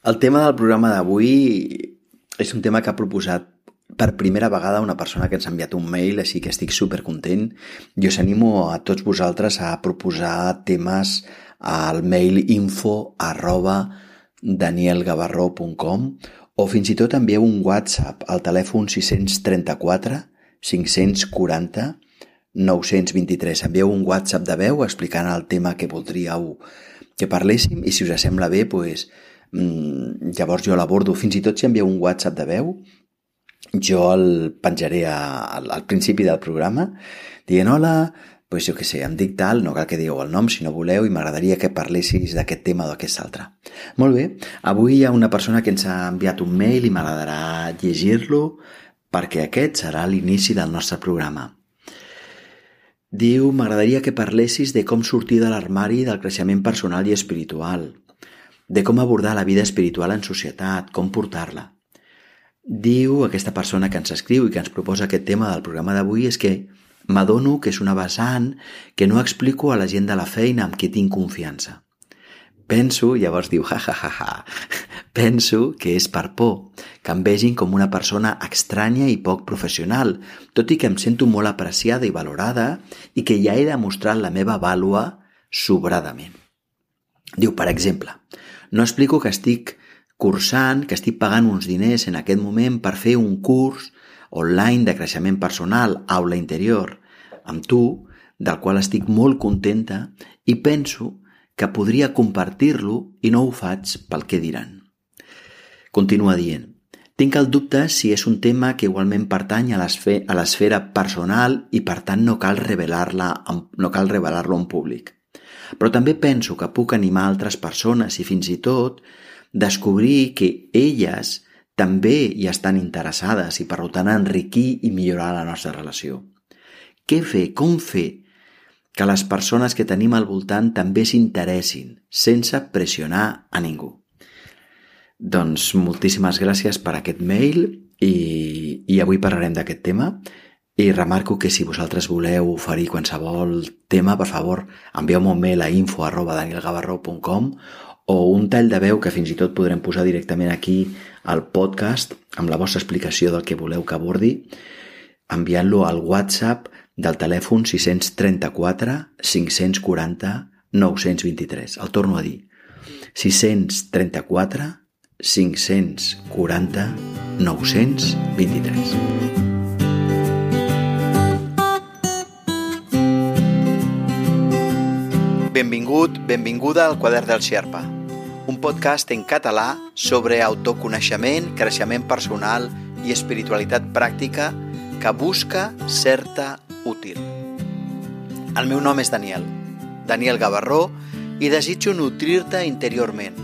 El tema del programa d'avui és un tema que ha proposat per primera vegada una persona que ens ha enviat un mail, així que estic super content. Jo us animo a tots vosaltres a proposar temes al mail info arroba danielgavarró.com o fins i tot envieu un WhatsApp al telèfon 634 540 923. Envieu un WhatsApp de veu explicant el tema que voldríeu que parléssim i si us sembla bé, pues, mmm, llavors jo l'abordo. Fins i tot si envieu un WhatsApp de veu, jo el penjaré a, al, al principi del programa dient hola, pues jo què sé, em dic tal, no cal que digueu el nom si no voleu i m'agradaria que parlessis d'aquest tema o d'aquest altre. Molt bé, avui hi ha una persona que ens ha enviat un mail i m'agradarà llegir-lo perquè aquest serà l'inici del nostre programa. Diu, m'agradaria que parlessis de com sortir de l'armari del creixement personal i espiritual, de com abordar la vida espiritual en societat, com portar-la. Diu aquesta persona que ens escriu i que ens proposa aquest tema del programa d'avui és que m'adono que és una vessant que no explico a la gent de la feina amb qui tinc confiança. Penso, llavors diu, ja, ja, ja, ja, penso que és per por, que em vegin com una persona estranya i poc professional, tot i que em sento molt apreciada i valorada i que ja he demostrat la meva vàlua sobradament. Diu, per exemple, no explico que estic cursant, que estic pagant uns diners en aquest moment per fer un curs online de creixement personal, aula interior, amb tu, del qual estic molt contenta i penso que podria compartir-lo i no ho faig pel que diran. Continua dient, tinc el dubte si és un tema que igualment pertany a l'esfera personal i per tant no cal revelar-la no cal revelar-lo en públic. Però també penso que puc animar altres persones i fins i tot descobrir que elles també hi estan interessades i per tant enriquir i millorar la nostra relació. Què fer? Com fer que les persones que tenim al voltant també s'interessin, sense pressionar a ningú. Doncs moltíssimes gràcies per aquest mail i, i avui parlarem d'aquest tema i remarco que si vosaltres voleu oferir qualsevol tema, per favor, envieu-me un mail a info arroba danielgavarro.com o un tall de veu que fins i tot podrem posar directament aquí al podcast amb la vostra explicació del que voleu que abordi, enviant-lo al WhatsApp del telèfon 634 540 923. El torno a dir. 634 540 923. Benvingut, benvinguda al Quadern del Xerpa, un podcast en català sobre autoconeixement, creixement personal i espiritualitat pràctica que busca certa útil. El meu nom és Daniel, Daniel Gavarró, i desitjo nutrir-te interiorment,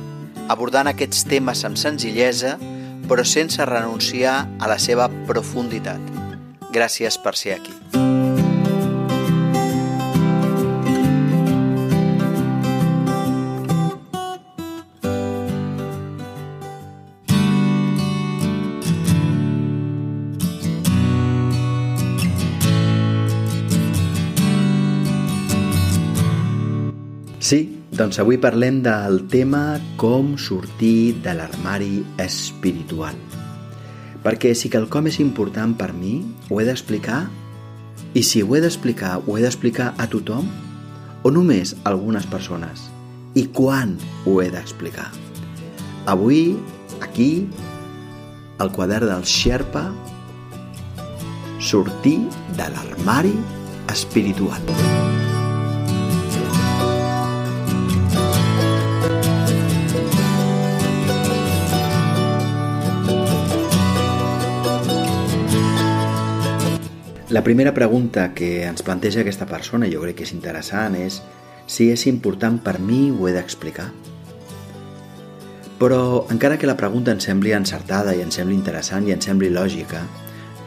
abordant aquests temes amb senzillesa, però sense renunciar a la seva profunditat. Gràcies per ser aquí. Doncs avui parlem del tema com sortir de l'armari espiritual. Perquè si quelcom és important per mi, ho he d'explicar i si ho he d'explicar, ho he d'explicar a tothom o només a algunes persones? I quan ho he d'explicar? Avui, aquí, al quadern del Sherpa, sortir de l'armari espiritual. La primera pregunta que ens planteja aquesta persona, jo crec que és interessant, és si és important per mi ho he d'explicar. Però encara que la pregunta ens sembli encertada i ens sembli interessant i ens sembli lògica,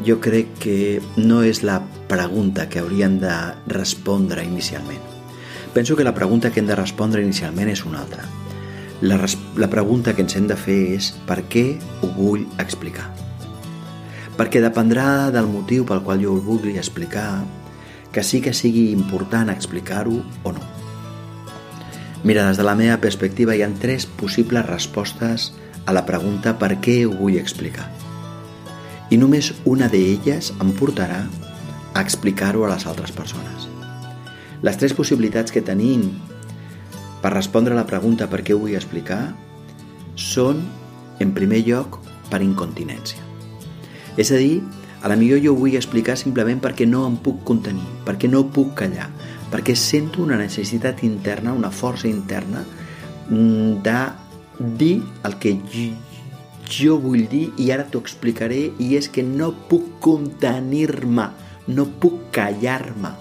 jo crec que no és la pregunta que haurien de respondre inicialment. Penso que la pregunta que hem de respondre inicialment és una altra. La, la pregunta que ens hem de fer és per què ho vull explicar perquè dependrà del motiu pel qual jo ho vulgui explicar, que sí que sigui important explicar-ho o no. Mira, des de la meva perspectiva hi ha tres possibles respostes a la pregunta per què ho vull explicar. I només una d'elles em portarà a explicar-ho a les altres persones. Les tres possibilitats que tenim per respondre a la pregunta per què ho vull explicar són, en primer lloc, per incontinència. És a dir, a la millor jo ho vull explicar simplement perquè no em puc contenir, perquè no puc callar, perquè sento una necessitat interna, una força interna mm, de dir el que jo vull dir i ara t'ho explicaré i és que no puc contenir-me, no puc callar-me.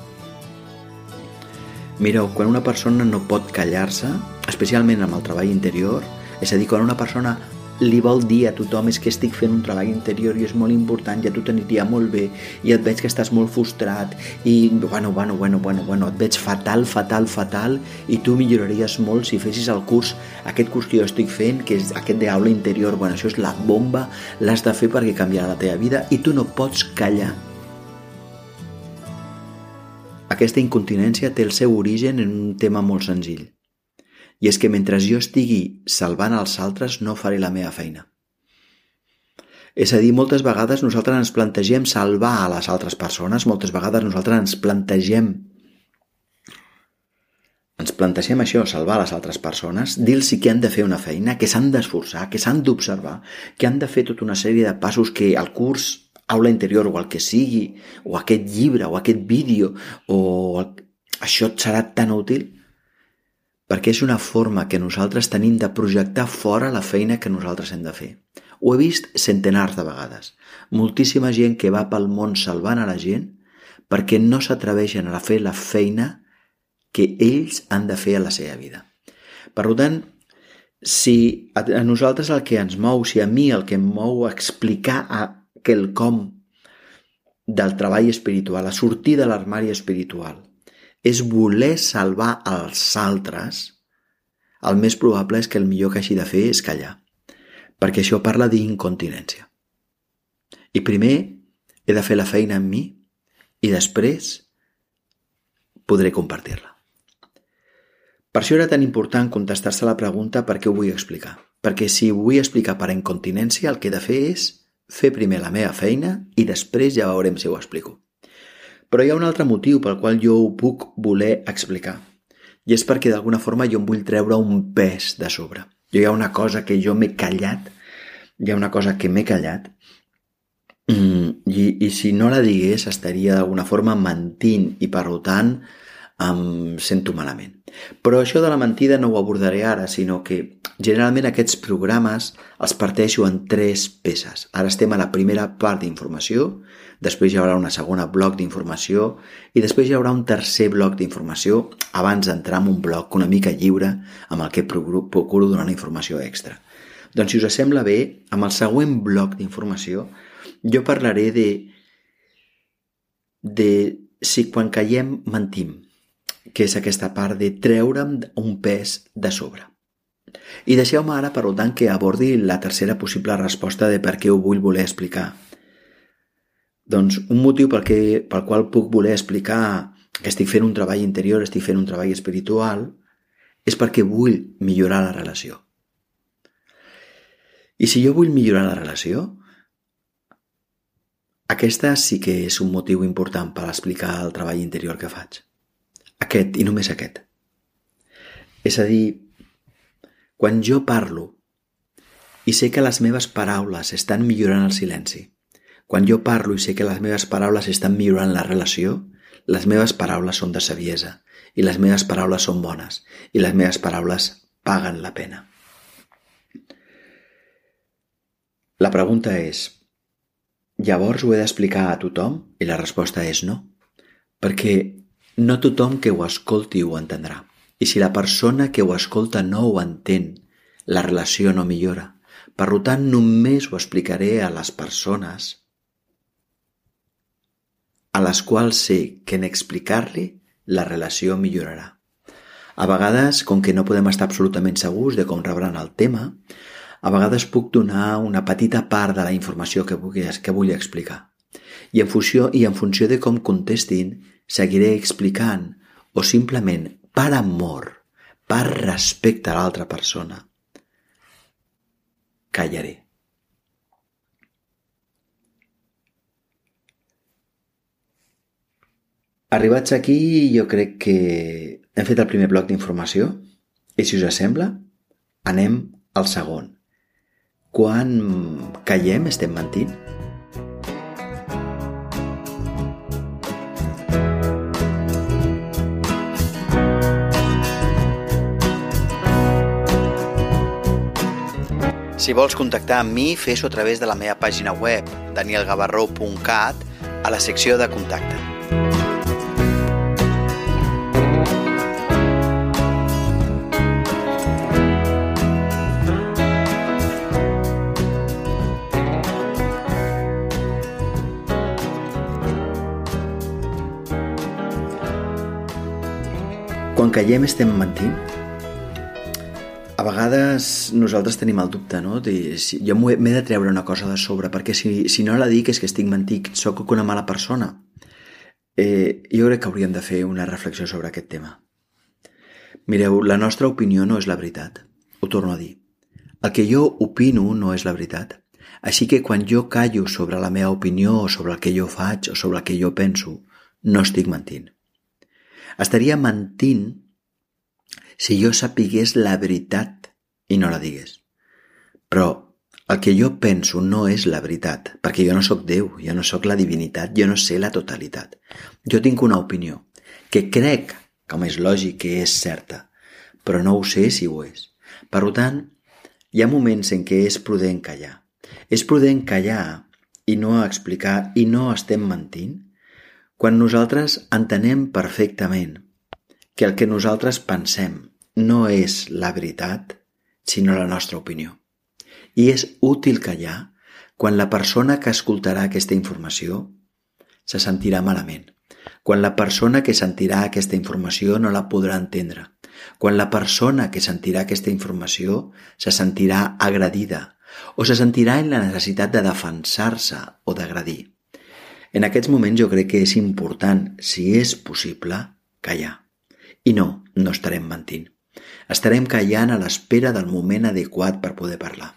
Mireu, quan una persona no pot callar-se, especialment amb el treball interior, és a dir, quan una persona li vol dir a tothom és que estic fent un treball interior i és molt important i a tu t'aniria molt bé i et veig que estàs molt frustrat i bueno, bueno, bueno, bueno, bueno, et veig fatal, fatal, fatal i tu milloraries molt si fessis el curs, aquest curs que jo estic fent, que és aquest d'aula interior, bueno, això és la bomba, l'has de fer perquè canviarà la teva vida i tu no pots callar. Aquesta incontinència té el seu origen en un tema molt senzill i és que mentre jo estigui salvant els altres no faré la meva feina. És a dir, moltes vegades nosaltres ens plantegem salvar a les altres persones, moltes vegades nosaltres ens plantegem ens plantegem això, salvar les altres persones, dir-los que han de fer una feina, que s'han d'esforçar, que s'han d'observar, que han de fer tota una sèrie de passos que el curs, aula interior o el que sigui, o aquest llibre, o aquest vídeo, o el... això et serà tan útil perquè és una forma que nosaltres tenim de projectar fora la feina que nosaltres hem de fer. Ho he vist centenars de vegades. Moltíssima gent que va pel món salvant a la gent perquè no s'atreveixen a fer la feina que ells han de fer a la seva vida. Per tant, si a nosaltres el que ens mou, si a mi el que em mou explicar a quelcom del treball espiritual, a sortir de l'armari espiritual, és voler salvar els altres, el més probable és que el millor que hagi de fer és callar, perquè això parla d'incontinència. I primer he de fer la feina amb mi i després podré compartir-la. Per això era tan important contestar-se la pregunta per què ho vull explicar. Perquè si ho vull explicar per incontinència, el que he de fer és fer primer la meva feina i després ja veurem si ho explico. Però hi ha un altre motiu pel qual jo ho puc voler explicar. I és perquè d'alguna forma jo em vull treure un pes de sobre. Jo hi ha una cosa que jo m'he callat, hi ha una cosa que m'he callat, mm, i, i si no la digués estaria d'alguna forma mentint i per tant em sento malament. Però això de la mentida no ho abordaré ara, sinó que generalment aquests programes els parteixo en tres peces. Ara estem a la primera part d'informació, després hi haurà una segona bloc d'informació i després hi haurà un tercer bloc d'informació abans d'entrar en un bloc una mica lliure amb el que procuro donar una informació extra. Doncs si us sembla bé, amb el següent bloc d'informació jo parlaré de, de si quan caiem mentim, que és aquesta part de treure'm un pes de sobre. I deixeu-me ara, per tant, que abordi la tercera possible resposta de per què ho vull voler explicar. Doncs un motiu pel, que, pel qual puc voler explicar que estic fent un treball interior, estic fent un treball espiritual, és perquè vull millorar la relació. I si jo vull millorar la relació, aquesta sí que és un motiu important per explicar el treball interior que faig. Aquest i només aquest. És a dir, quan jo parlo i sé que les meves paraules estan millorant el silenci, quan jo parlo i sé que les meves paraules estan millorant la relació, les meves paraules són de saviesa i les meves paraules són bones i les meves paraules paguen la pena. La pregunta és, llavors ho he d'explicar a tothom? I la resposta és no, perquè no tothom que ho escolti ho entendrà. I si la persona que ho escolta no ho entén, la relació no millora. Per tant, només ho explicaré a les persones a les quals sé que en explicar-li la relació millorarà. A vegades, com que no podem estar absolutament segurs de com rebran el tema, a vegades puc donar una petita part de la informació que vull, que vull explicar. I en funció, i en funció de com contestin, seguiré explicant o simplement per amor, per respecte a l'altra persona, callaré. Arribats aquí, jo crec que hem fet el primer bloc d'informació i si us sembla, anem al segon. Quan callem estem mentint? Si vols contactar amb mi, fes-ho a través de la meva pàgina web, danielgavarró.cat, a la secció de contacte. Quan callem estem mentint? Vegades nosaltres tenim el dubte, no? De, si, jo m'he de treure una cosa de sobre, perquè si, si no la dic és que estic mentit, sóc una mala persona. Eh, jo crec que hauríem de fer una reflexió sobre aquest tema. Mireu, la nostra opinió no és la veritat. Ho torno a dir. El que jo opino no és la veritat. Així que quan jo callo sobre la meva opinió o sobre el que jo faig o sobre el que jo penso, no estic mentint. Estaria mentint si jo sapigués la veritat i no la digués. Però el que jo penso no és la veritat, perquè jo no sóc Déu, jo no sóc la divinitat, jo no sé la totalitat. Jo tinc una opinió, que crec, com és lògic, que és certa, però no ho sé si ho és. Per tant, hi ha moments en què és prudent callar. És prudent callar i no explicar i no estem mentint quan nosaltres entenem perfectament que el que nosaltres pensem no és la veritat, sinó la nostra opinió. I és útil callar quan la persona que escoltarà aquesta informació se sentirà malament, quan la persona que sentirà aquesta informació no la podrà entendre, quan la persona que sentirà aquesta informació se sentirà agredida o se sentirà en la necessitat de defensar-se o d'agredir. En aquests moments jo crec que és important, si és possible, callar. I no, no estarem mentint. Estarem callant a l'espera del moment adequat per poder parlar.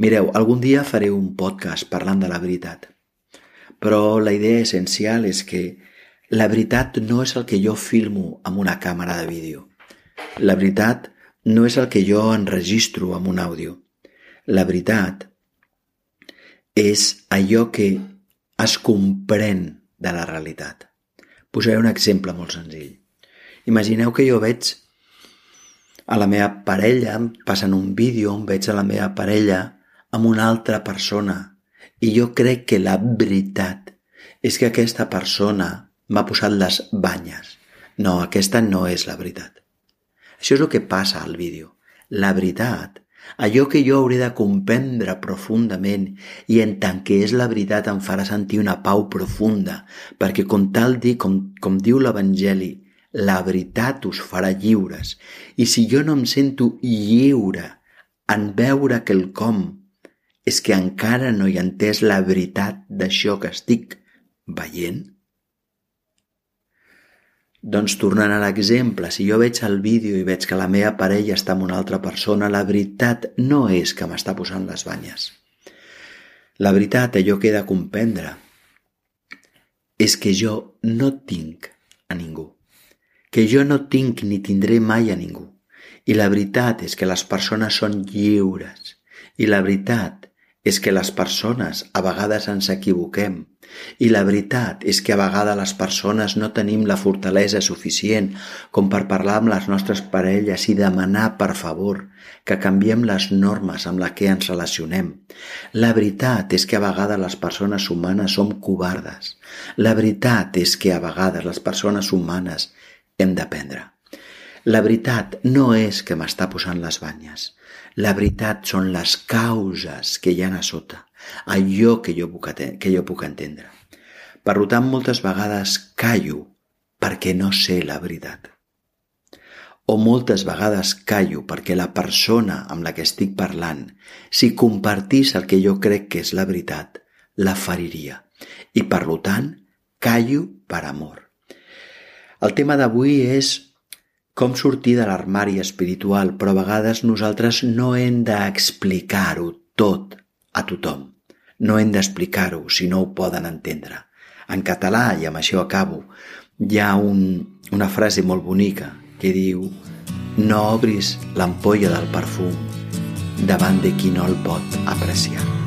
Mireu, algun dia faré un podcast parlant de la veritat. Però la idea essencial és que la veritat no és el que jo filmo amb una càmera de vídeo. La veritat no és el que jo enregistro amb un àudio. La veritat és allò que es comprèn de la realitat. Posaré un exemple molt senzill. Imagineu que jo veig a la meva parella, passen un vídeo on veig a la meva parella amb una altra persona i jo crec que la veritat és que aquesta persona m'ha posat les banyes. No, aquesta no és la veritat. Això és el que passa al vídeo. La veritat, allò que jo hauré de comprendre profundament i en tant que és la veritat em farà sentir una pau profunda, perquè com tal dir, com, com diu l'Evangeli, la veritat us farà lliures. I si jo no em sento lliure en veure que el com és que encara no he entès la veritat d'això que estic veient? Doncs tornant a l'exemple, si jo veig el vídeo i veig que la meva parella està amb una altra persona, la veritat no és que m'està posant les banyes. La veritat, allò que he de comprendre, és que jo no tinc a ningú que jo no tinc ni tindré mai a ningú. I la veritat és que les persones són lliures. I la veritat és que les persones a vegades ens equivoquem. I la veritat és que a vegades les persones no tenim la fortalesa suficient com per parlar amb les nostres parelles i demanar, per favor, que canviem les normes amb les que ens relacionem. La veritat és que a vegades les persones humanes som covardes. La veritat és que a vegades les persones humanes hem d'aprendre. La veritat no és que m'està posant les banyes. La veritat són les causes que hi ha a sota, allò que jo puc, que jo puc entendre. Per tant, moltes vegades callo perquè no sé la veritat. O moltes vegades callo perquè la persona amb la que estic parlant, si compartís el que jo crec que és la veritat, la feriria. I per tant, callo per amor. El tema d'avui és com sortir de l'armari espiritual, però a vegades nosaltres no hem d'explicar-ho tot a tothom. No hem d'explicar-ho si no ho poden entendre. En català, i amb això acabo, hi ha un, una frase molt bonica que diu no obris l'ampolla del perfum davant de qui no el pot apreciar.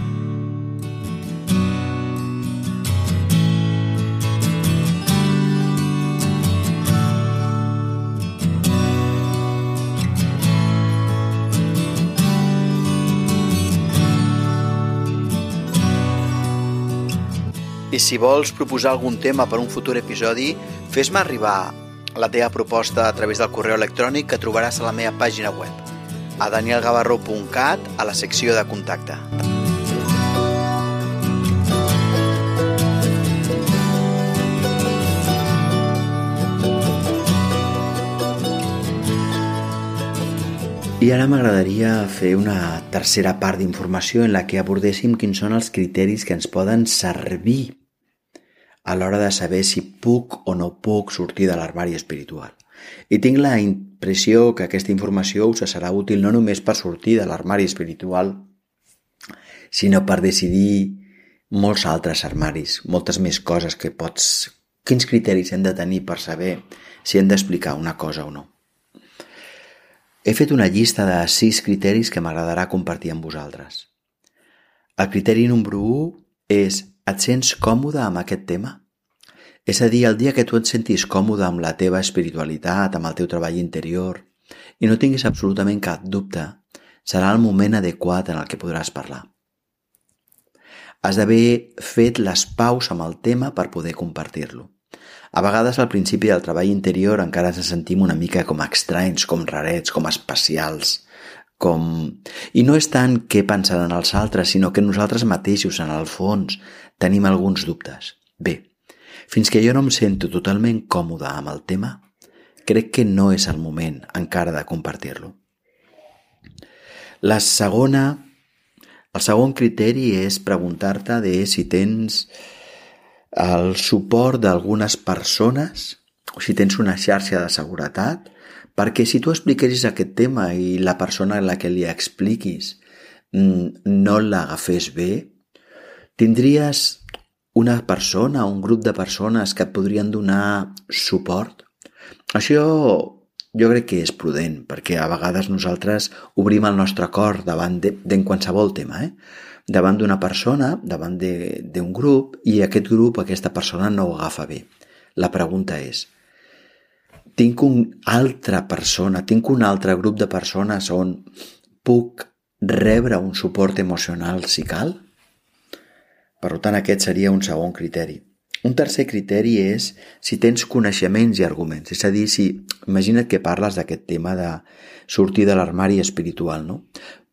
Si vols proposar algun tema per un futur episodi, fes-me arribar la teva proposta a través del correu electrònic que trobaràs a la meva pàgina web, a danielgavarró.cat, a la secció de contacte. I ara m'agradaria fer una tercera part d'informació en la que abordéssim quins són els criteris que ens poden servir a l'hora de saber si puc o no puc sortir de l'armari espiritual. I tinc la impressió que aquesta informació us serà útil no només per sortir de l'armari espiritual, sinó per decidir molts altres armaris, moltes més coses que pots... Quins criteris hem de tenir per saber si hem d'explicar una cosa o no. He fet una llista de sis criteris que m'agradarà compartir amb vosaltres. El criteri número 1 és et sents còmode amb aquest tema? És a dir, el dia que tu et sentis còmode amb la teva espiritualitat, amb el teu treball interior, i no tinguis absolutament cap dubte, serà el moment adequat en el que podràs parlar. Has d'haver fet les paus amb el tema per poder compartir-lo. A vegades al principi del treball interior encara ens sentim una mica com estranys, com rarets, com especials, com... I no és tant què pensaran els altres, sinó que nosaltres mateixos, en el fons, tenim alguns dubtes. Bé, fins que jo no em sento totalment còmode amb el tema, crec que no és el moment encara de compartir-lo. La segona, el segon criteri és preguntar-te de si tens el suport d'algunes persones o si tens una xarxa de seguretat, perquè si tu expliquessis aquest tema i la persona a la que li expliquis mm, no l'agafés bé, Tindries una persona, un grup de persones que et podrien donar suport? Això jo crec que és prudent, perquè a vegades nosaltres obrim el nostre cor davant de, de qualsevol tema, eh? davant d'una persona, davant d'un grup, i aquest grup, aquesta persona no ho agafa bé. La pregunta és, tinc un altra persona, tinc un altre grup de persones on puc rebre un suport emocional si cal? Per tant, aquest seria un segon criteri. Un tercer criteri és si tens coneixements i arguments. És a dir, si imagina't que parles d'aquest tema de sortir de l'armari espiritual, no?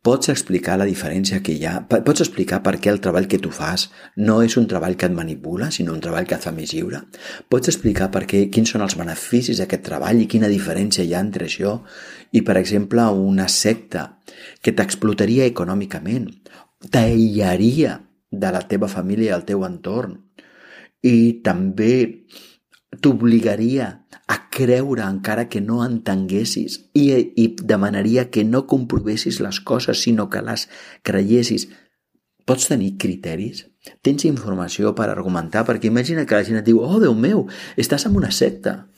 Pots explicar la diferència que hi ha? Pots explicar per què el treball que tu fas no és un treball que et manipula, sinó un treball que et fa més lliure? Pots explicar per què, quins són els beneficis d'aquest treball i quina diferència hi ha entre això i, per exemple, una secta que t'explotaria econòmicament, t'aïllaria de la teva família i el teu entorn. I també t'obligaria a creure encara que no entenguessis i, i demanaria que no comprovessis les coses sinó que les creiessis. Pots tenir criteris? Tens informació per argumentar? Perquè imagina que la gent et diu oh, Déu meu, estàs en una secta.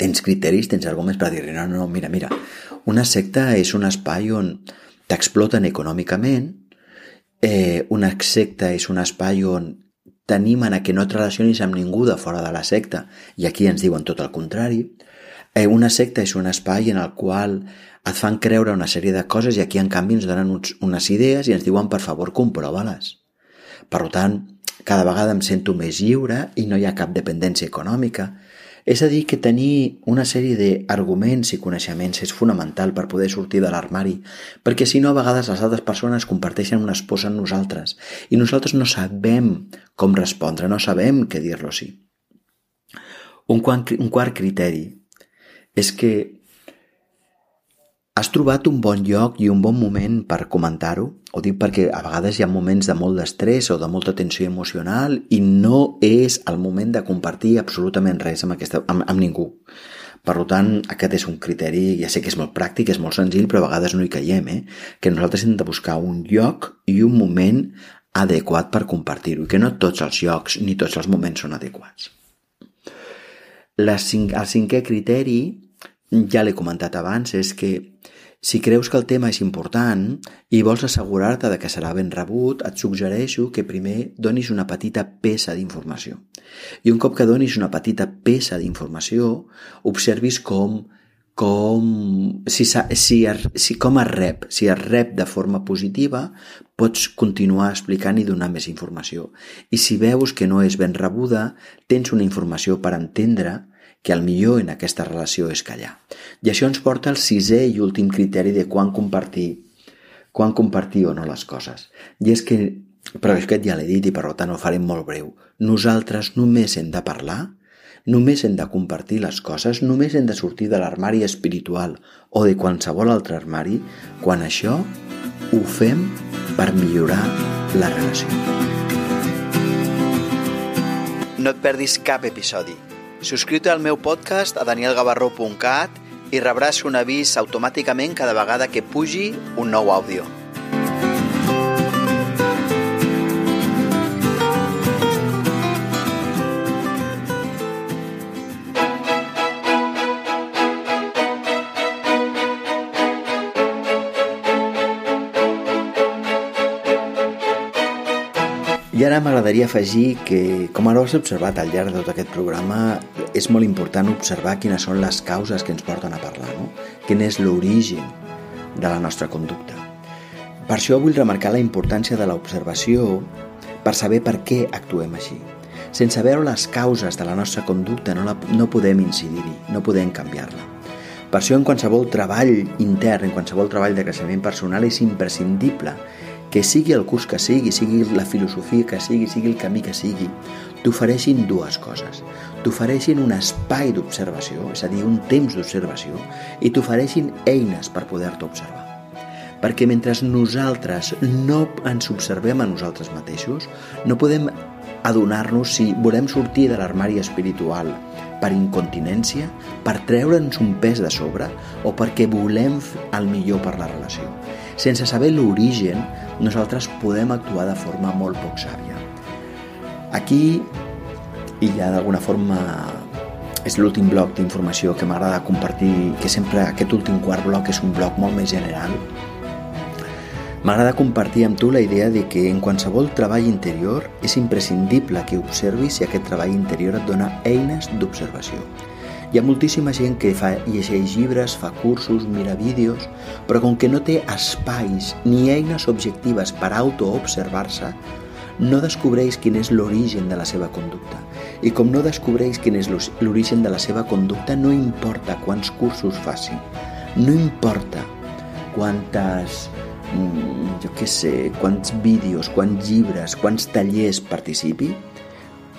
Tens criteris, tens arguments per dir no, no, mira, mira, una secta és un espai on t'exploten econòmicament, eh, una secta és un espai on t'animen a que no et relacionis amb ningú de fora de la secta i aquí ens diuen tot el contrari. Eh, una secta és un espai en el qual et fan creure una sèrie de coses i aquí en canvi ens donen uns, unes idees i ens diuen per favor comprova-les. Per tant, cada vegada em sento més lliure i no hi ha cap dependència econòmica és a dir, que tenir una sèrie d'arguments i coneixements és fonamental per poder sortir de l'armari, perquè si no a vegades les altres persones comparteixen unes pors amb nosaltres i nosaltres no sabem com respondre, no sabem què dir-los-hi. Un, un quart criteri és que Has trobat un bon lloc i un bon moment per comentar-ho? Ho dic perquè a vegades hi ha moments de molt d'estrès o de molta tensió emocional i no és el moment de compartir absolutament res amb, aquesta, amb, amb ningú. Per tant, aquest és un criteri, ja sé que és molt pràctic, és molt senzill, però a vegades no hi caiem, eh? que nosaltres hem de buscar un lloc i un moment adequat per compartir-ho, i que no tots els llocs ni tots els moments són adequats. La cinc, el cinquè criteri, ja l'he comentat abans, és que si creus que el tema és important i vols assegurar-te de que serà ben rebut, et suggereixo que primer donis una petita peça d'informació. I un cop que donis una petita peça d'informació, observis com com, si, si, si com es rep, si es rep de forma positiva, pots continuar explicant i donar més informació. I si veus que no és ben rebuda, tens una informació per entendre que el millor en aquesta relació és callar. I això ens porta al sisè i últim criteri de quan compartir, quan compartir o no les coses. I és que, però és que ja l'he dit i per tant ho farem molt breu, nosaltres només hem de parlar, només hem de compartir les coses, només hem de sortir de l'armari espiritual o de qualsevol altre armari quan això ho fem per millorar la relació. No et perdis cap episodi Subscriu-te al meu podcast a danielgavarró.cat i rebràs un avís automàticament cada vegada que pugi un nou àudio. Ara m'agradaria afegir que, com ara has observat al llarg de tot aquest programa, és molt important observar quines són les causes que ens porten a parlar, no? Quin és l'origen de la nostra conducta. Per això vull remarcar la importància de l'observació per saber per què actuem així. Sense veure les causes de la nostra conducta no, la, no podem incidir-hi, no podem canviar-la. Per això en qualsevol treball intern, en qualsevol treball de creixement personal és imprescindible que sigui el curs que sigui, sigui la filosofia que sigui, sigui el camí que sigui, t'ofereixin dues coses. T'ofereixin un espai d'observació, és a dir, un temps d'observació, i t'ofereixin eines per poder-te observar. Perquè mentre nosaltres no ens observem a nosaltres mateixos, no podem adonar-nos si volem sortir de l'armari espiritual per incontinència, per treure'ns un pes de sobre o perquè volem el millor per la relació. Sense saber l'origen, nosaltres podem actuar de forma molt poc sàvia. Aquí, i ja d'alguna forma és l'últim bloc d'informació que m'agrada compartir, que sempre aquest últim quart bloc és un bloc molt més general, M'agrada compartir amb tu la idea de que en qualsevol treball interior és imprescindible que observis si aquest treball interior et dona eines d'observació. Hi ha moltíssima gent que fa, llegeix llibres, fa cursos, mira vídeos, però com que no té espais ni eines objectives per autoobservar-se, no descobreix quin és l'origen de la seva conducta. I com no descobreix quin és l'origen de la seva conducta, no importa quants cursos faci, no importa quantes, mm, jo què sé, quants vídeos, quants llibres, quants tallers participi,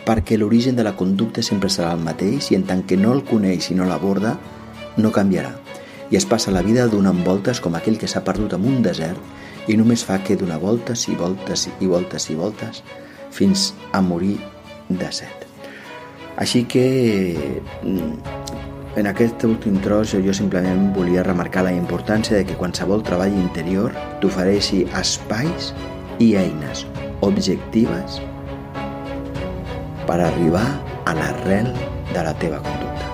perquè l'origen de la conducta sempre serà el mateix i en tant que no el coneix i no l'aborda, no canviarà. I es passa la vida donant voltes com aquell que s'ha perdut en un desert i només fa que donar voltes i voltes i voltes i voltes fins a morir de set. Així que mm, en aquest últim tros jo simplement volia remarcar la importància de que qualsevol treball interior t'ofereixi espais i eines objectives per arribar a l'arrel de la teva conducta.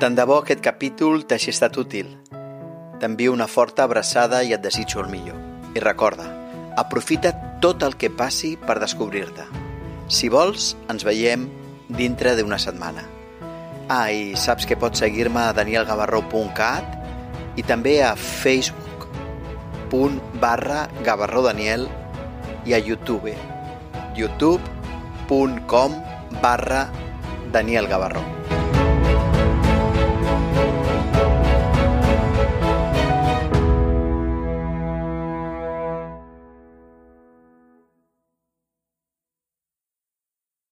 Tant de bo aquest capítol t'hagi estat útil. T'envio una forta abraçada i et desitjo el millor. I recorda, aprofita tot el que passi per descobrir-te. Si vols, ens veiem dintre d'una setmana. Ah, i saps que pots seguir-me a danielgavarró.cat i també a facebook.com barra Gavarró Daniel i a YouTube youtube.com barra Daniel Gavarró.